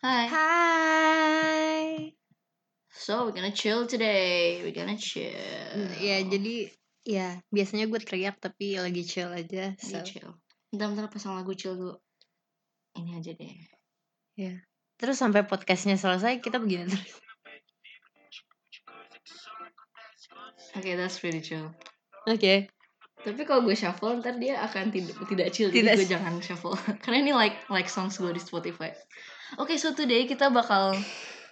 Hi. Hai. So we're gonna chill today. We're gonna chill. Ya, jadi ya biasanya gue teriak tapi lagi chill aja. Lagi So. chill. Bentar-bentar pasang lagu chill dulu. Ini aja deh. Terus sampai podcastnya selesai kita begini terus. Oke, that's pretty chill. Oke. Tapi kalau gue shuffle ntar dia akan tidak tidak chill. Jadi Tidak gue chill. jangan shuffle. Karena ini like like songs gue di Spotify. Oke, so today kita bakal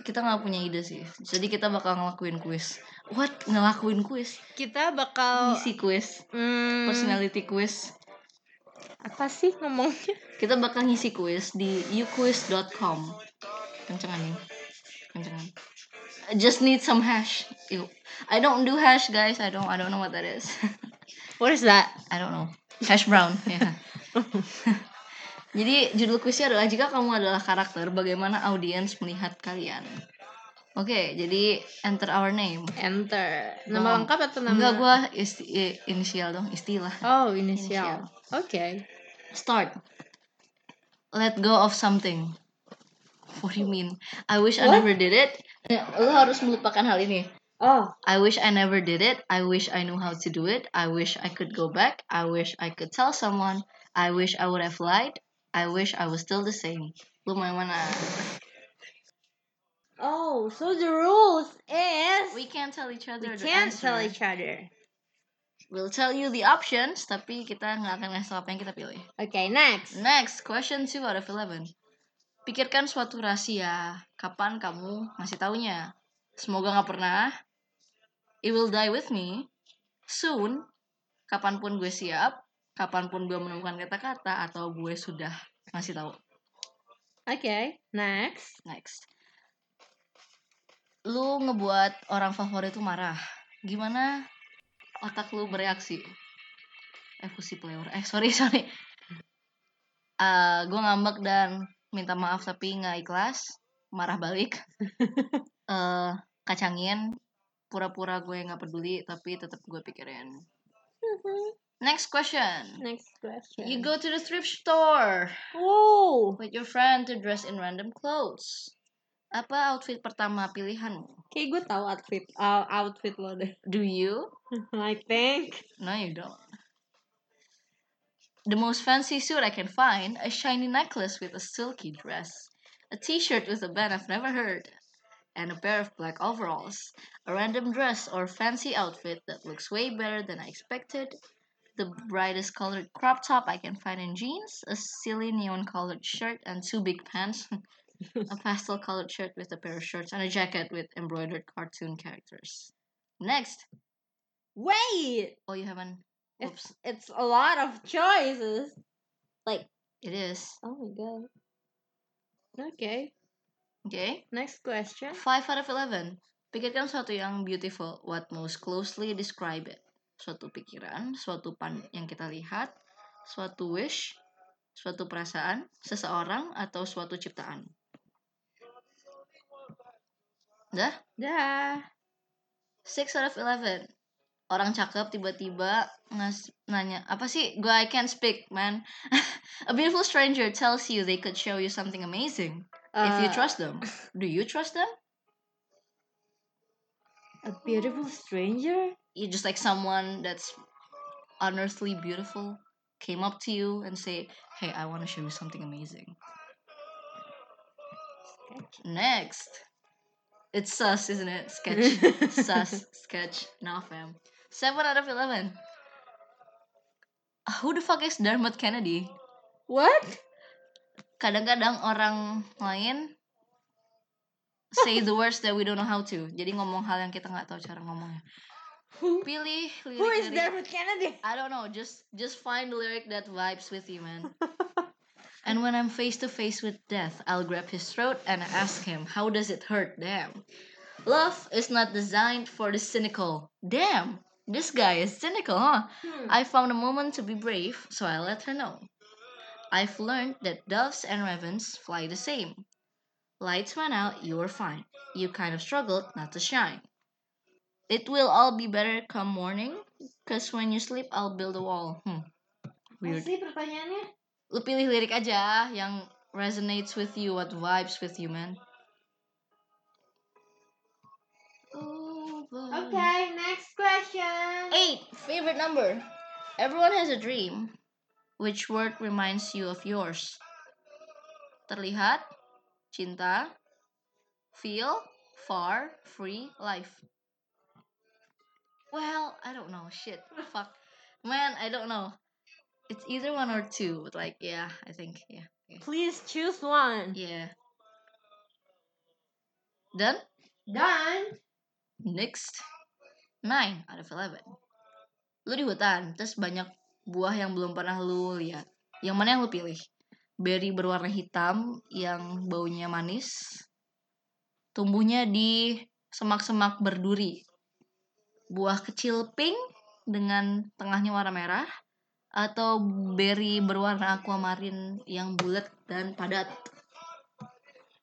kita nggak punya ide sih. Jadi kita bakal ngelakuin quiz. What? Ngelakuin quiz? Kita bakal Ngisi quiz. hmm, Personality quiz. apa sih ngomongnya? Kita bakal ngisi quiz di uquiz.com. Kencengan nih. Kencengan. I just need some hash. Ew. I don't do hash, guys. I don't. I don't know what that is. What is that? I don't know. Hash brown. Ya. Jadi judul kuisnya adalah jika kamu adalah karakter, bagaimana audiens melihat kalian. Oke, jadi enter our name. Enter. Nama Gua- lengkap atau nama? Enggak, i- inisial dong, istilah. Oh, Inisial. Oke. Start. Let go of something. What do you mean? I wish I What? never did it. Eh, Lo harus melupakan hal ini. Oh, I wish I never did it. I wish I knew how to do it. I wish I could go back. I wish I could tell someone. I wish I would have lied. I wish I was still the same. Lu mau yang mana? oh, so the rules is We can't tell each other we the can't answer. tell each other. We'll tell you the options, tapi kita nggak akan ngasih apa yang kita pilih. Okay, next. Next, question 2 out of 11. Pikirkan suatu rahasia. Kapan kamu ngasih taunya? Semoga nggak pernah. It will die with me. Soon. Kapan pun gue siap. Kapan pun gue menemukan kata-kata atau gue sudah ngasih tahu. Okay, next. Next. Lu ngebuat orang favorit tuh marah. Gimana otak lu bereaksi? Eh, fusi player. Eh, sorry, sorry. Eh, gue ngambek dan minta maaf tapi nggak ikhlas. Marah balik. Eh, kacangin. Pura-pura gue nggak peduli tapi tetap gue pikirin. Next question. Next question. You go to the thrift store. Whoa. with your friend to dress in random clothes. Apa outfit pertama pilihanmu? Kayak gue tahu outfit uh, outfit lo deh. Do you? I think. No, you don't. The most fancy suit I can find, a shiny necklace with a silky dress, a t-shirt with a band I've never heard, and a pair of black overalls, a random dress or fancy outfit that looks way better than I expected, the brightest colored crop top I can find in jeans, a silly neon colored shirt and two big pants, a pastel colored shirt with a pair of shorts, and a jacket with embroidered cartoon characters. Next. Wait. Oh, you haven't. It's it's a lot of choices. Like, it is. Oh my god. Okay. Okay. Next question. 5 out of 11. Pikirkan suatu yang beautiful. What most closely describe it? Suatu pikiran, suatu pan yang kita lihat, suatu wish, suatu perasaan, seseorang, atau suatu ciptaan. Dah? Dah. 6 out of 11. Orang cakep tiba-tiba ngas nanya, apa sih? Gue I can't speak, man. A beautiful stranger tells you they could show you something amazing. If you Uh, trust them. Do you trust them? a beautiful stranger. you just like someone that's unearthly beautiful came up to you and say hey i want to show you something amazing next it's sus isn't it sketch sus sketch nah fam 7 out of 11 who the fuck is Dermot Kennedy What? Kadang-kadang orang lain say the words that we don't know how to jadi ngomong hal yang kita nggak tahu cara ngomongnya Who? pilih lirik Who is Dermot Kennedy? I don't know. Just just find the lyric that vibes with you, man. and when I'm face to face with death, I'll grab his throat and ask him, "How does it hurt?" Damn. Love is not designed for the cynical. Damn. This guy is cynical, huh? Hmm. I found a moment to be brave, so I let her know. I've learned that doves and ravens fly the same. Lights went out, you were fine. You kind of struggled not to shine. It will all be better come morning, cause when you sleep, I'll build a wall. Hmm. Weird. sih pertanyaannya? Lu pilih lirik aja yang resonates with you, what vibes with you, man. Okay, next question. Eight, favorite number. Everyone has a dream. Which word reminds you of yours? Terlihat, cinta, feel, far, free, life. Well, I don't know. Shit. Fuck. Man, I don't know. It's either one or two, but like, yeah, I think, yeah. yeah. Please choose one. Yeah. Done? Done. Next. 9 out of 11. Lu di hutan, terus banyak buah yang belum pernah lu lihat. Yang mana yang lu pilih? Berry berwarna hitam yang baunya manis. Tumbuhnya di semak-semak berduri. Buah kecil pink dengan tengahnya warna merah. Atau berry berwarna aquamarine yang bulat dan padat.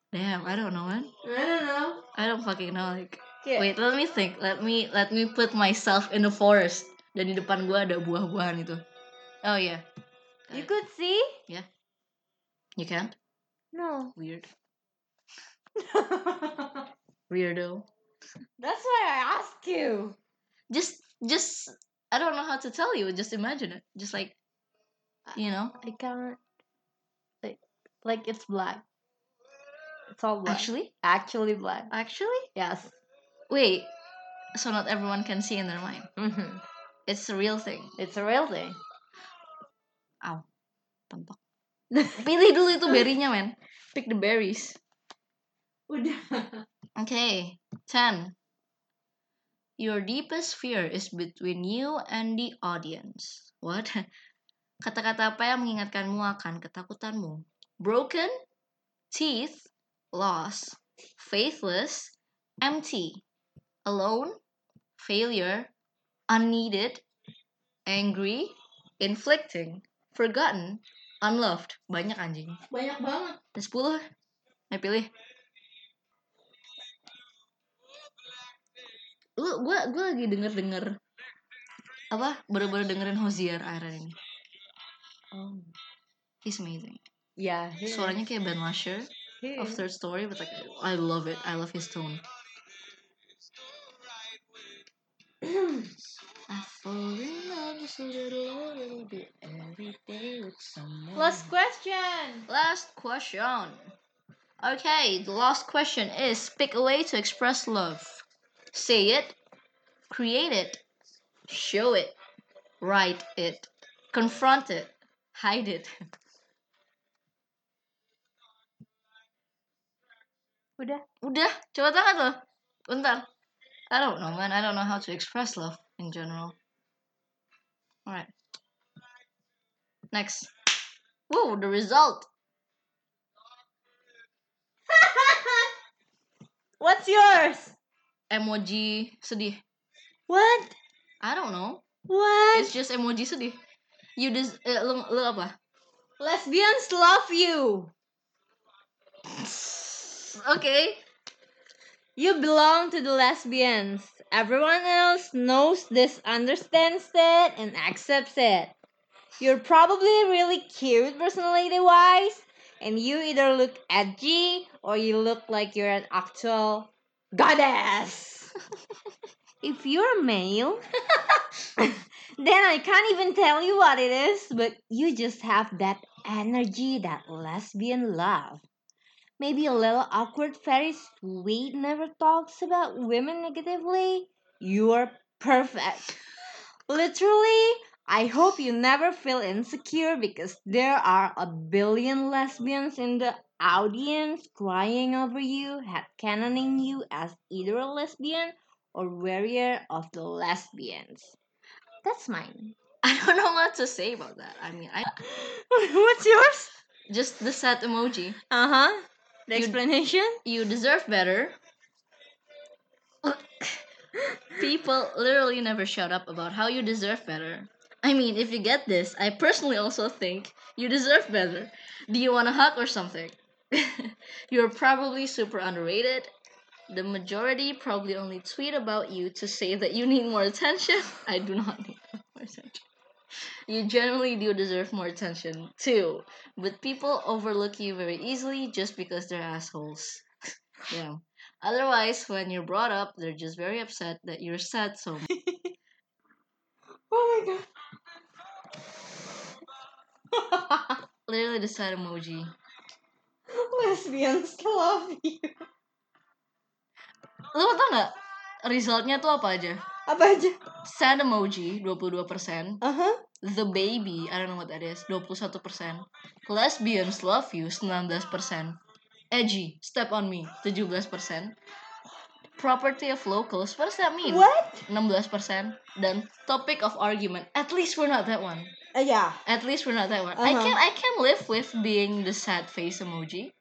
Damn, I don't know man. I don't know. I don't fucking know like Yeah. Wait, let me think. Let me let me put myself in the forest. Dan di depan gua ada buah-buahan itu. Oh yeah. You could see? Yeah. You can't? No. Weird. Weirdo. That's why I asked you. Just just I don't know how to tell you. Just imagine it. Just like you know. I can't. Like, like it's black. It's all black. Actually? Actually black. Actually? Yes. Wait. So not everyone can see in their mind. Mm-hmm. It's a real thing. It's a real thing. Tempat. Pilih dulu itu berry-nya, man. Pick the berries. Udah. Okay, 10. Your deepest fear is between you and the audience. What? Kata-kata apa yang mengingatkanmu akan ketakutanmu? Broken, teeth, loss, faithless, empty, alone, failure, unneeded, angry, inflicting, forgotten, unloved. Banyak anjing. Banyak banget. Ada 10. Ayo pilih. Lu gua gua lagi denger-denger apa? Baru-baru dengerin Hozier akhirnya ini. Oh. He's amazing. Yeah. he is. Suaranya kayak Ben Lasher He of. Third Story, but like I love it. I love his tone. I fall in love just a little, a little bit every day with someone. Last question. Last question. Okay, the last question is pick a way to express love. Say it, create it, show it, write it, confront it, hide it. Udah. Udah, coba tangan lo. Bentar. I don't know, man. I don't know how to express love in general. Alright. Next. Whoa, the result. What's yours? Emoji sedih. What? I don't know. What? It's just emoji sedih. You des eh, lu, lu apa? Lesbians love you. Okay. You belong to the lesbians. Everyone else knows this, understands it, and accepts it. You're probably really cute personality wise, and you either look edgy or you look like you're an actual goddess. if you're male, then I can't even tell you what it is, but you just have that energy, that lesbian love. Maybe a little awkward, very sweet, never talks about women negatively. You're perfect. Literally, I hope you never feel insecure because there are a billion lesbians in the audience crying over you, headcanoning you as either a lesbian or warrior of the lesbians. That's mine. I don't know what to say about that. I mean, I What's yours? just the sad emoji. Uh huh. The You- explanation? You deserve better. People literally never shut up about how you deserve better. I mean, if you get this, I personally also think you deserve better. Do you want a hug or something? You're probably super underrated. The majority probably only tweet about you to say that you need more attention. I do not need more attention. You generally do deserve more attention, too. But people overlook you very easily just because they're assholes. yeah. Otherwise, when you're brought up, they're just very upset that you're sad so much. Oh my god. Literally the sad emoji. Lesbians love you. Lo tau nggak resultnya tuh apa aja? Apa aja? Sad emoji 22%, Aha. the baby, I don't know what that is, 21%. Lesbians love you 19%. Edgy, step on me 17%. Property of locals, what does that mean? What? 16%. Dan topic of argument, at least we're not that one. Uh, yeah. At least we're not that one. I Uh-huh. can I can live with being the sad face emoji.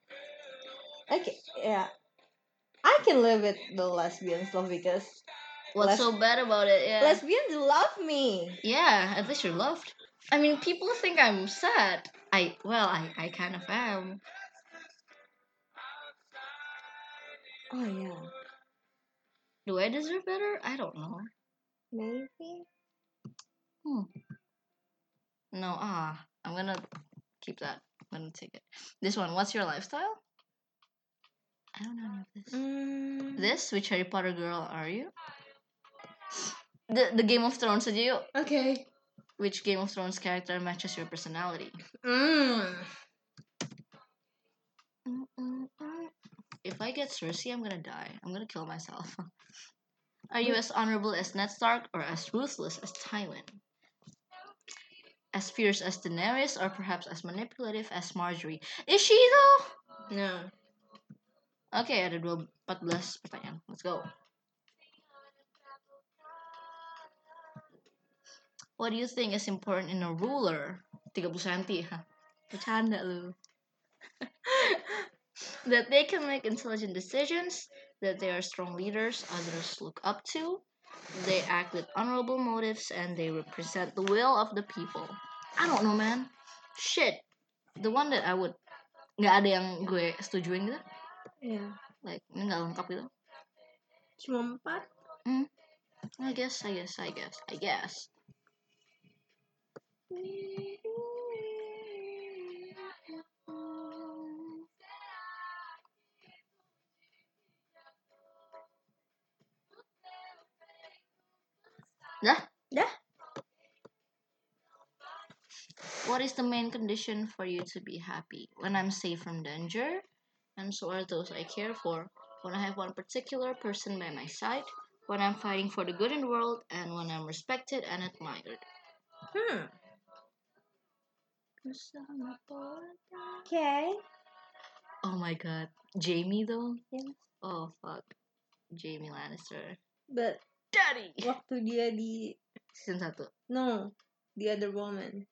Okay. Yeah. I can live with the lesbians love because What's so bad about it? Yeah. lesbians love me. Yeah, at least you're loved. I mean, people think I'm sad. I well, I I kind of am. Oh yeah. Do I deserve better? I don't know. Maybe. Hmm. No, ah, I'm gonna keep that. I'm gonna take it. This one. What's your lifestyle? I don't know any of this. Mm. This, which Harry Potter girl are you? The the Game of Thrones aja yuk. Okay. Which Game of Thrones character matches your personality? Mm. If I get Cersei, I'm gonna die. I'm gonna kill myself. Are you as honorable as Ned Stark or as ruthless as Tywin? As fierce as Daenerys or perhaps as manipulative as Margaery? Is she though? No. Oke, ada dua 14 pertanyaan. Let's go. What do you think is important in a ruler? 30 cm. Bercanda lu. that they can make intelligent decisions, that they are strong leaders others look up to, they act with honorable motives, and they represent the will of the people. I don't know, man. Shit. The one that I would nggak ada yang gue setujuin gitu. Yeah. Like, ini nggak lengkap gitu. Cuma empat. Hmm? I guess, I guess, I guess, I guess. Main condition for you to be happy? When I'm safe from danger, and so are those I care for. When I have one particular person by my side, when I'm fighting for the good in the world, and when I'm respected and admired. Hmm. Okay. Oh my god. Jaime though? Yes. Oh fuck. Jaime Lannister. But Daddy! waktu dia di Season 1. no the other woman.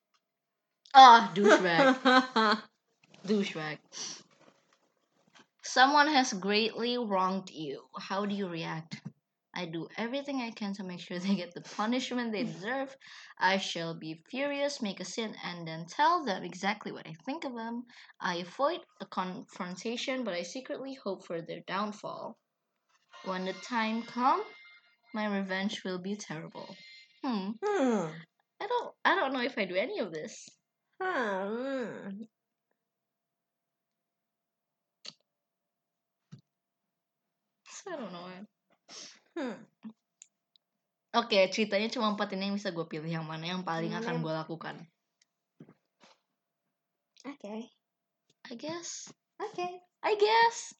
Ah, douchebag. douchebag. Someone has greatly wronged you. How do you react? I do everything I can to make sure they get the punishment they deserve. I shall be furious, make a scene, and then tell them exactly what I think of them. I avoid a confrontation, but I secretly hope for their downfall. When the time comes, my revenge will be terrible. Hmm. Hmm. I don't. I don't know if I do any of this. Hmm. I don't know. Hmm. Oke, ceritanya cuma empat ini yang bisa gue pilih yang mana yang paling akan gue lakukan. Okay. I guess. Okay. I guess.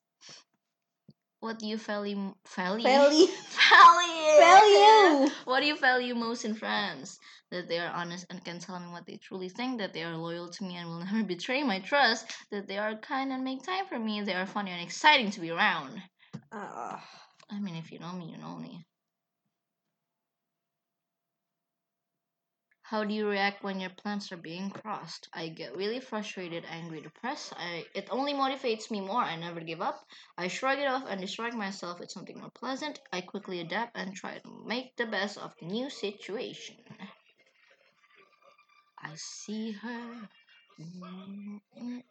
What do you value? Value? Value. Value. Value. What do you value most in friends? That they are honest and can tell me what they truly think. That they are loyal to me and will never betray my trust. That they are kind and make time for me. They are funny and exciting to be around. Uh, I mean, if you know me, you know me. How do you react when your plans are being crossed? I get really frustrated, angry, depressed. I it only motivates me more. I never give up. I shrug it off and distract myself with something more pleasant. I quickly adapt and try to make the best of the new situation. I see her. Mm, mm,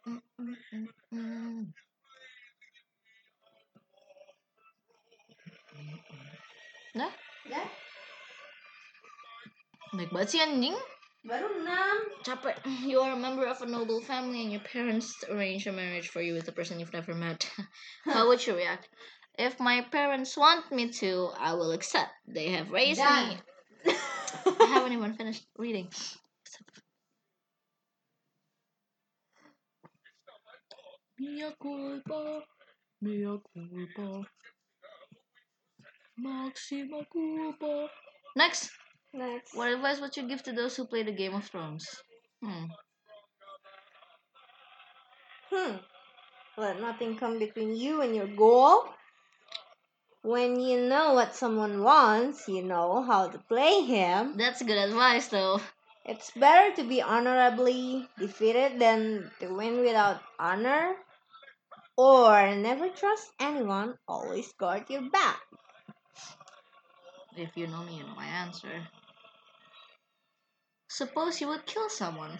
mm. Dah? Dah? Baik banget sih anjing. Baru enam. Capek. You are a member of a noble family and your parents arrange a marriage for you with a person you've never met. How would you react? If my parents want me to, I will accept. They have raised Done. me. I haven't even finished reading. Mia culpa, mia culpa, maxima culpa. Next, Next. what advice would you give to those who play the Game of Thrones? Hmm. Hmm. Let nothing come between you and your goal. When you know what someone wants, you know how to play him. That's good advice, though. It's better to be honorably defeated than to win without honor. Or never trust anyone, always guard your back. If you know me, you know my answer. Suppose you would kill someone.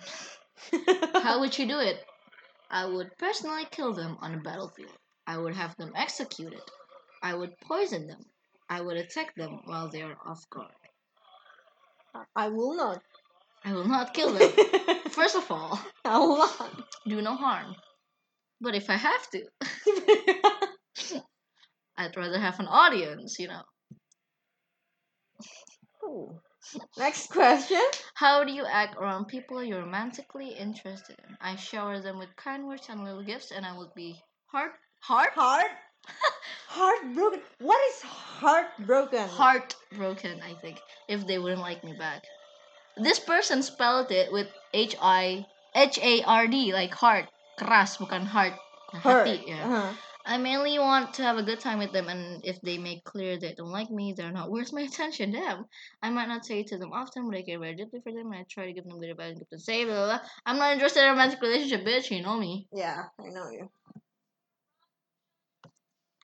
How would you do it? I would personally kill them on the battlefield. I would have them executed. I would poison them. I would attack them while they are off guard. I will not. I will not kill them. First of all, I will not. do no harm. But if I have to, I'd rather have an audience, you know. Ooh. Next question. How do you act around people you're romantically interested in? I shower them with kind words and little gifts, and I would be heart, heart, Heart? Heartbroken. What is heartbroken? heartbroken. I think if they wouldn't like me back. This person spelled it with H I H A R D, like heart, keras, bukan heart. Hati, yeah. Uh-huh. I mainly want to have a good time with them, and if they make clear they don't like me, they're not worth my attention. Damn. I might not say it to them often, but I care very deeply for them, and I try to give them good advice and give them say, blah, blah, blah. I'm not interested in a romantic relationship, bitch. You know me. Yeah, I know you.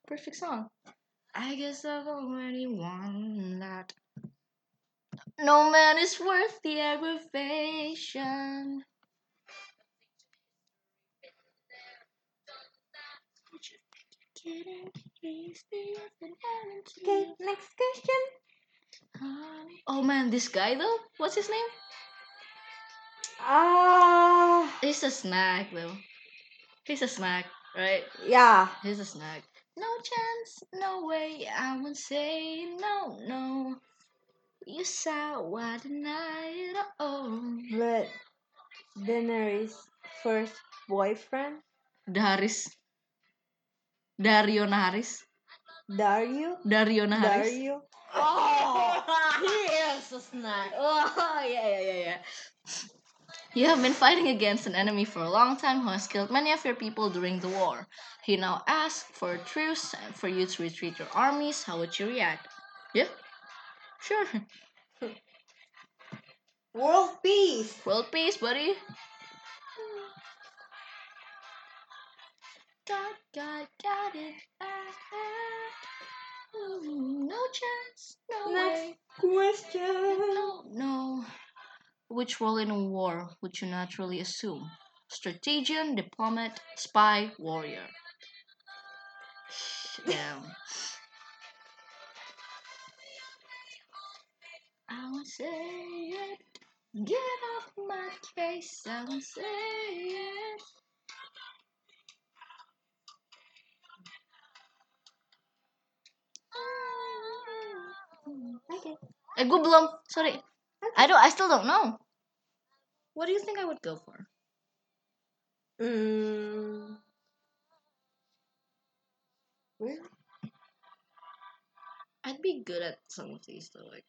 Perfect song. I guess I've already won that. No man is worth the aggravation. Okay, next question. Oh man, this guy though? What's his name? Ah, He's a snack though. He's a snack, right? yeah. He's a snack. No chance, no way, I won't say no, no. You saw deny it all. But Daenerys' first boyfriend, Daris. Daario Naharis. Daario. Daario Naharis. Daario. Oh, he is a snack. Oh, yeah, yeah, yeah, yeah. You have been fighting against an enemy for a long time who has killed many of your people during the war. He now asks for a truce and for you to retreat your armies. How would you react? Yeah? Sure. World peace. World peace, buddy. Got, got, got it. Ooh, No chance, no Next way. question. No, no. Which role in a war would you naturally assume? Strategian, diplomat, spy, warrior. Damn. I won't say it. Get off my case. I won't say it. Okay. Gue belum. Sorry. I don't. I still don't know. What do you think I would go for? Mm. Really? I'd be good at some of these though. Like,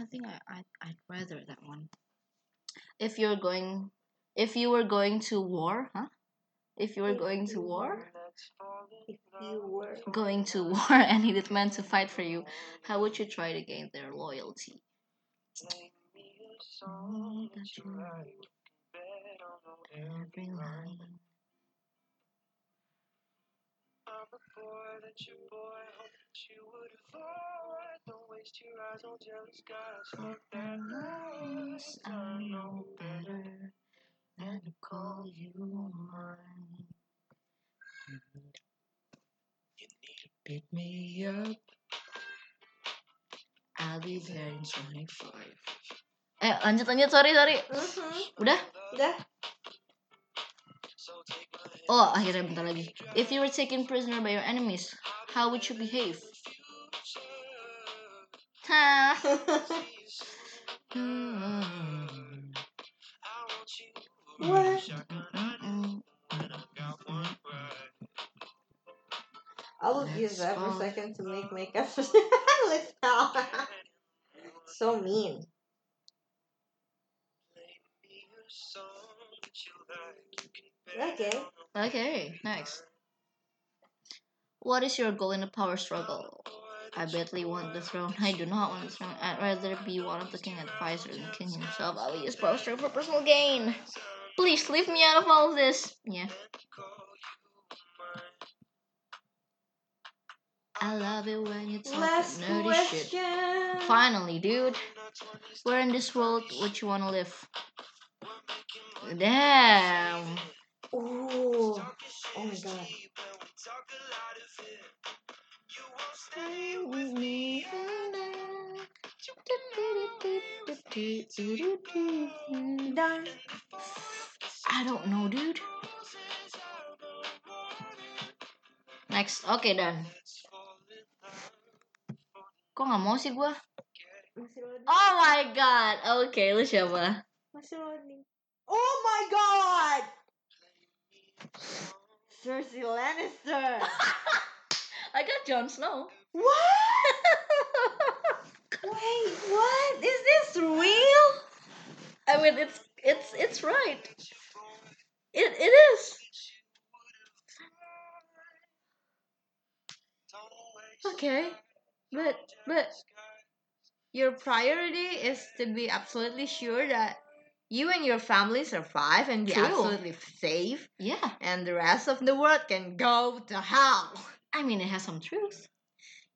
I think I I I'd rather that one. If you're going, if you were going to war, huh? If you were going to war, If you were going to war and needed men to fight for you, how would you try to gain their loyalty? Know that you every line. I know better than to call you mine. Pick me up. I'll be there in Sonic 5. Eh, lanjut lanjut, sorry sorry. Mhm. Udah? Udah. Oh, akhirnya bentar lagi. If you were taken prisoner by your enemies, how would you behave? Hah. What? Mm-mm. I will use that for a second to make makeup. Let's so mean. Okay. Okay, next. What is your goal in the power struggle? I badly want the throne. I do not want the throne. I'd rather be one of the king advisors than the king himself. I will use power struggle for personal gain. Please leave me out of all of this. Yeah. I love it when you talk Last nerdy shit. Finally, dude. Where in this world would you want to live? Damn. Ooh. Oh my god. Done. I don't know, dude. Next, okay, dan. Kok nggak mau sih loading. Oh my god. Oke, lu siapa? Masih loading. Oh my god! Cersei Lannister. I got Jon Snow. what? Wait, what? Is this real? I mean, it's it's it's right. It it is. Okay. But but your priority is to be absolutely sure that you and your family survive and be True. absolutely safe Yeah. and the rest of the world can go to hell. I mean, it has some truth.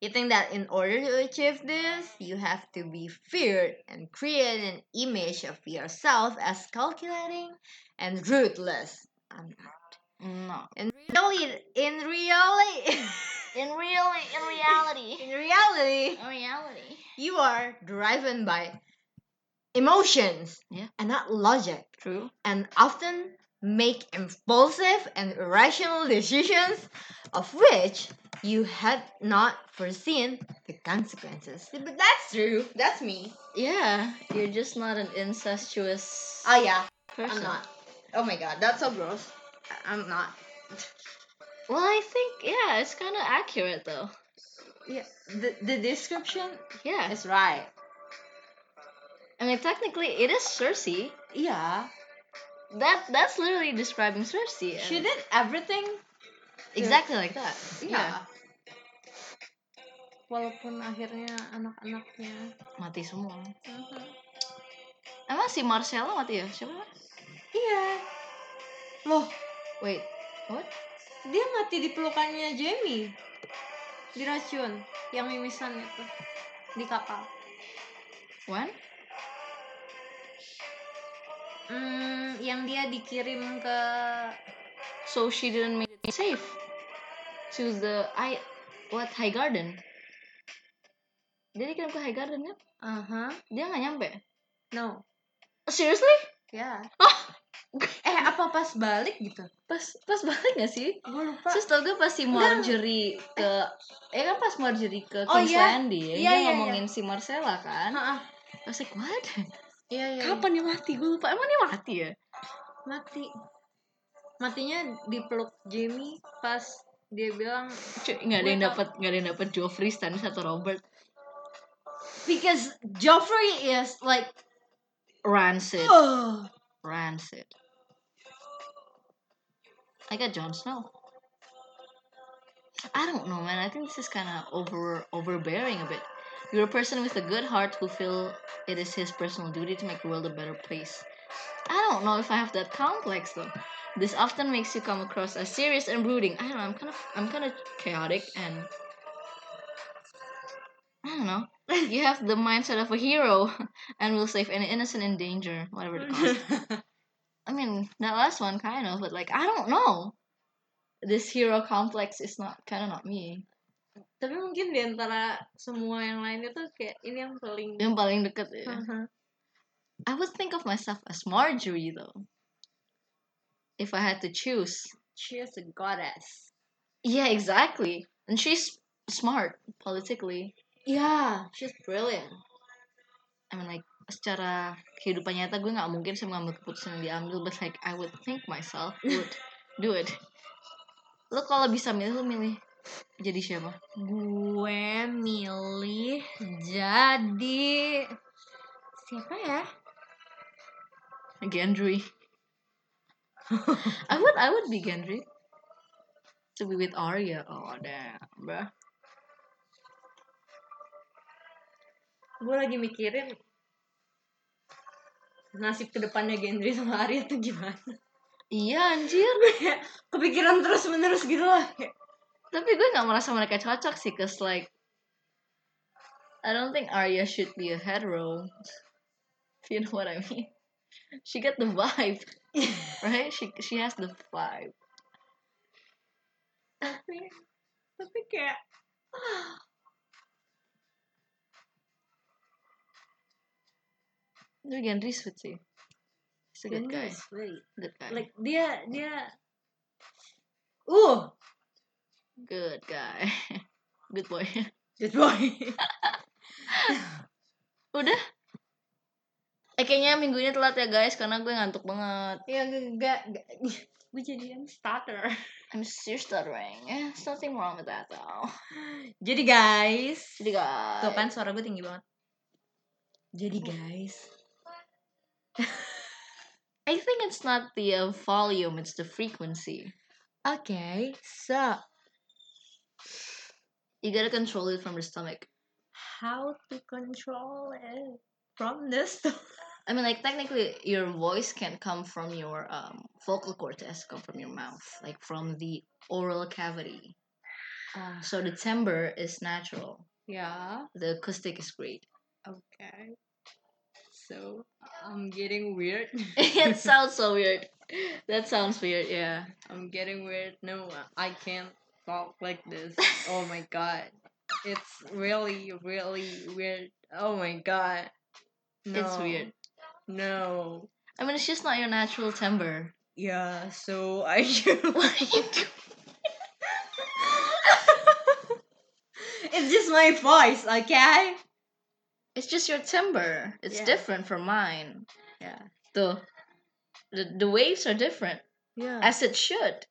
You think that in order to achieve this, you have to be feared and create an image of yourself as calculating and ruthless. I'm not. No. And really, in reality, In real, in reality, in reality, in reality. you are driven by emotions Yeah. and not logic, True. and often make impulsive and irrational decisions of which you had not foreseen the consequences. But that's true. That's me. Yeah, you're just not an incestuous Oh yeah, person. I'm not. Oh my god, that's so gross. I'm not. Well, I think yeah, it's kind of accurate though. Yeah, the the description Yeah, is right. I mean technically it is Cersei. Yeah, That that's literally describing Cersei. and- she did everything. exactly like that. Yeah. Walaupun akhirnya anak-anaknya. mati semua. Uh-huh. Emang si Myrcella mati ya? Siapa? Iya. Loh, Wait, what? Dia mati di pelukannya Jamie. Diracun yang mimisan itu di kapal. When? Hmm, yang dia dikirim ke So she didn't make it safe to the I what High Garden. Dia dikirim ke High Garden kan? Aha. Dia nggak nyampe. No. Seriously? Ya. Eh, apa pas balik gitu? pas pas balik gak sih? Gue lupa. Terus tau gak pas si Marjorie ke Eh kan pas Marjorie ke Oh, King's iya. Landing Iya, Dia iya, ngomongin si Marcella kan. I was like what? Iya, iya. Kapan dia mati? Gue lupa Emang dia mati ya? Mati. Matinya dipeluk Jamie pas dia bilang Cuy, nggak ada yang Gue dapat nggak ada yang dapat Joffrey Stannis atau Robert because Joffrey is like rancid oh rancid I got Jon Snow. I don't know man. I think this is kind of over overbearing a bit. You're a person with a good heart who feel it is his personal duty to make the world a better place. I don't know if I have that complex though. This often makes you come across as serious and brooding. I don't know I'm kind of I'm kind of chaotic and I don't know. You have the mindset of a hero and will save any innocent in danger, whatever the cost. I mean, that last one kind of, but like I don't know. This hero complex is not kind of not me. Tapi mungkin di antara semua yang lain itu kayak ini yang paling Yang paling deket ya. I would think of myself as Margaery though. If I had to choose. She is a goddess. Yeah, exactly. And she's smart politically. Yeah, she's brilliant. I mean like secara kehidupan nyata gue nggak mungkin sih mengambil keputusan yang diambil but like I would think myself would do it. Lo kalau bisa milih lo milih jadi siapa? Gue milih jadi siapa ya? Gendry. I would I would be Gendry. To be with Arya. Oh damn bruh. Gue lagi mikirin nasib ke depannya Gendry sama Arya tuh gimana? iya anjir. Kepikiran terus menerus gitu lah. Tapi gue nggak merasa mereka cocok sih cause like I don't think Arya should be a hetero. If you know what I mean? She got the vibe right? She she has the vibe. Tapi tapi kayak Tapi Gendry sweet sih. He's a good guy. sweet. Good guy. Like dia dia uh good guy. good boy. good boy. Udah. Eh kayaknya minggu ini telat ya guys karena gue ngantuk banget. ya gak gak gue jadi yang starter. I'm still stuttering. Eh, nothing wrong with that though. Jadi guys, Jadi guys. tuh kan suara gue tinggi banget. Jadi guys, I think it's not the uh, volume, it's the frequency. okay, so You gotta control it from the stomach. how to control it from this? I mean, like technically, your voice can come from your um, vocal cords, come from your mouth, like from the oral cavity. Uh, So the timbre is natural. yeah, The acoustic is great. okay. So I'm getting weird. it sounds so weird. That sounds weird. Yeah. I'm getting weird. No, I can't talk like this. Oh my god. It's really, really weird. Oh my god. No. It's weird. No. I mean, it's just not your natural timbre. Yeah, so I What are you doing? It's just my voice, okay? It's just your timbre. It's Yeah. different from mine. Yeah. The, the the waves are different, Yeah. as it should.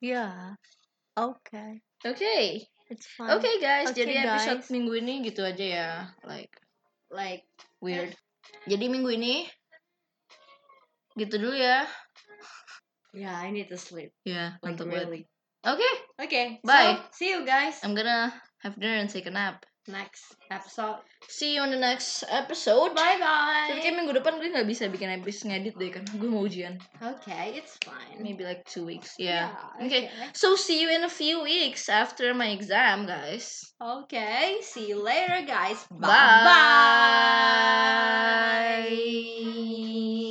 yeah. Okay. Okay. It's fine. Okay guys, Okay, jadi episode guys. minggu ini gitu aja ya. Like Like weird. Eh. Jadi minggu ini gitu dulu ya. yeah, I need to sleep. Ya, Like really. Okay, Okay. Bye. So, see you guys I'm gonna have dinner and take a nap. Next episode. See you on the next episode. Bye bye. Tapi kayak bye. minggu depan gue nggak bisa bikin episode ngedit deh kan. Gue mau ujian. Okay, it's fine. Maybe like two weeks. Yeah. Yeah, okay. So see you in a few weeks after my exam, guys. Okay, see you later, guys. Bye bye.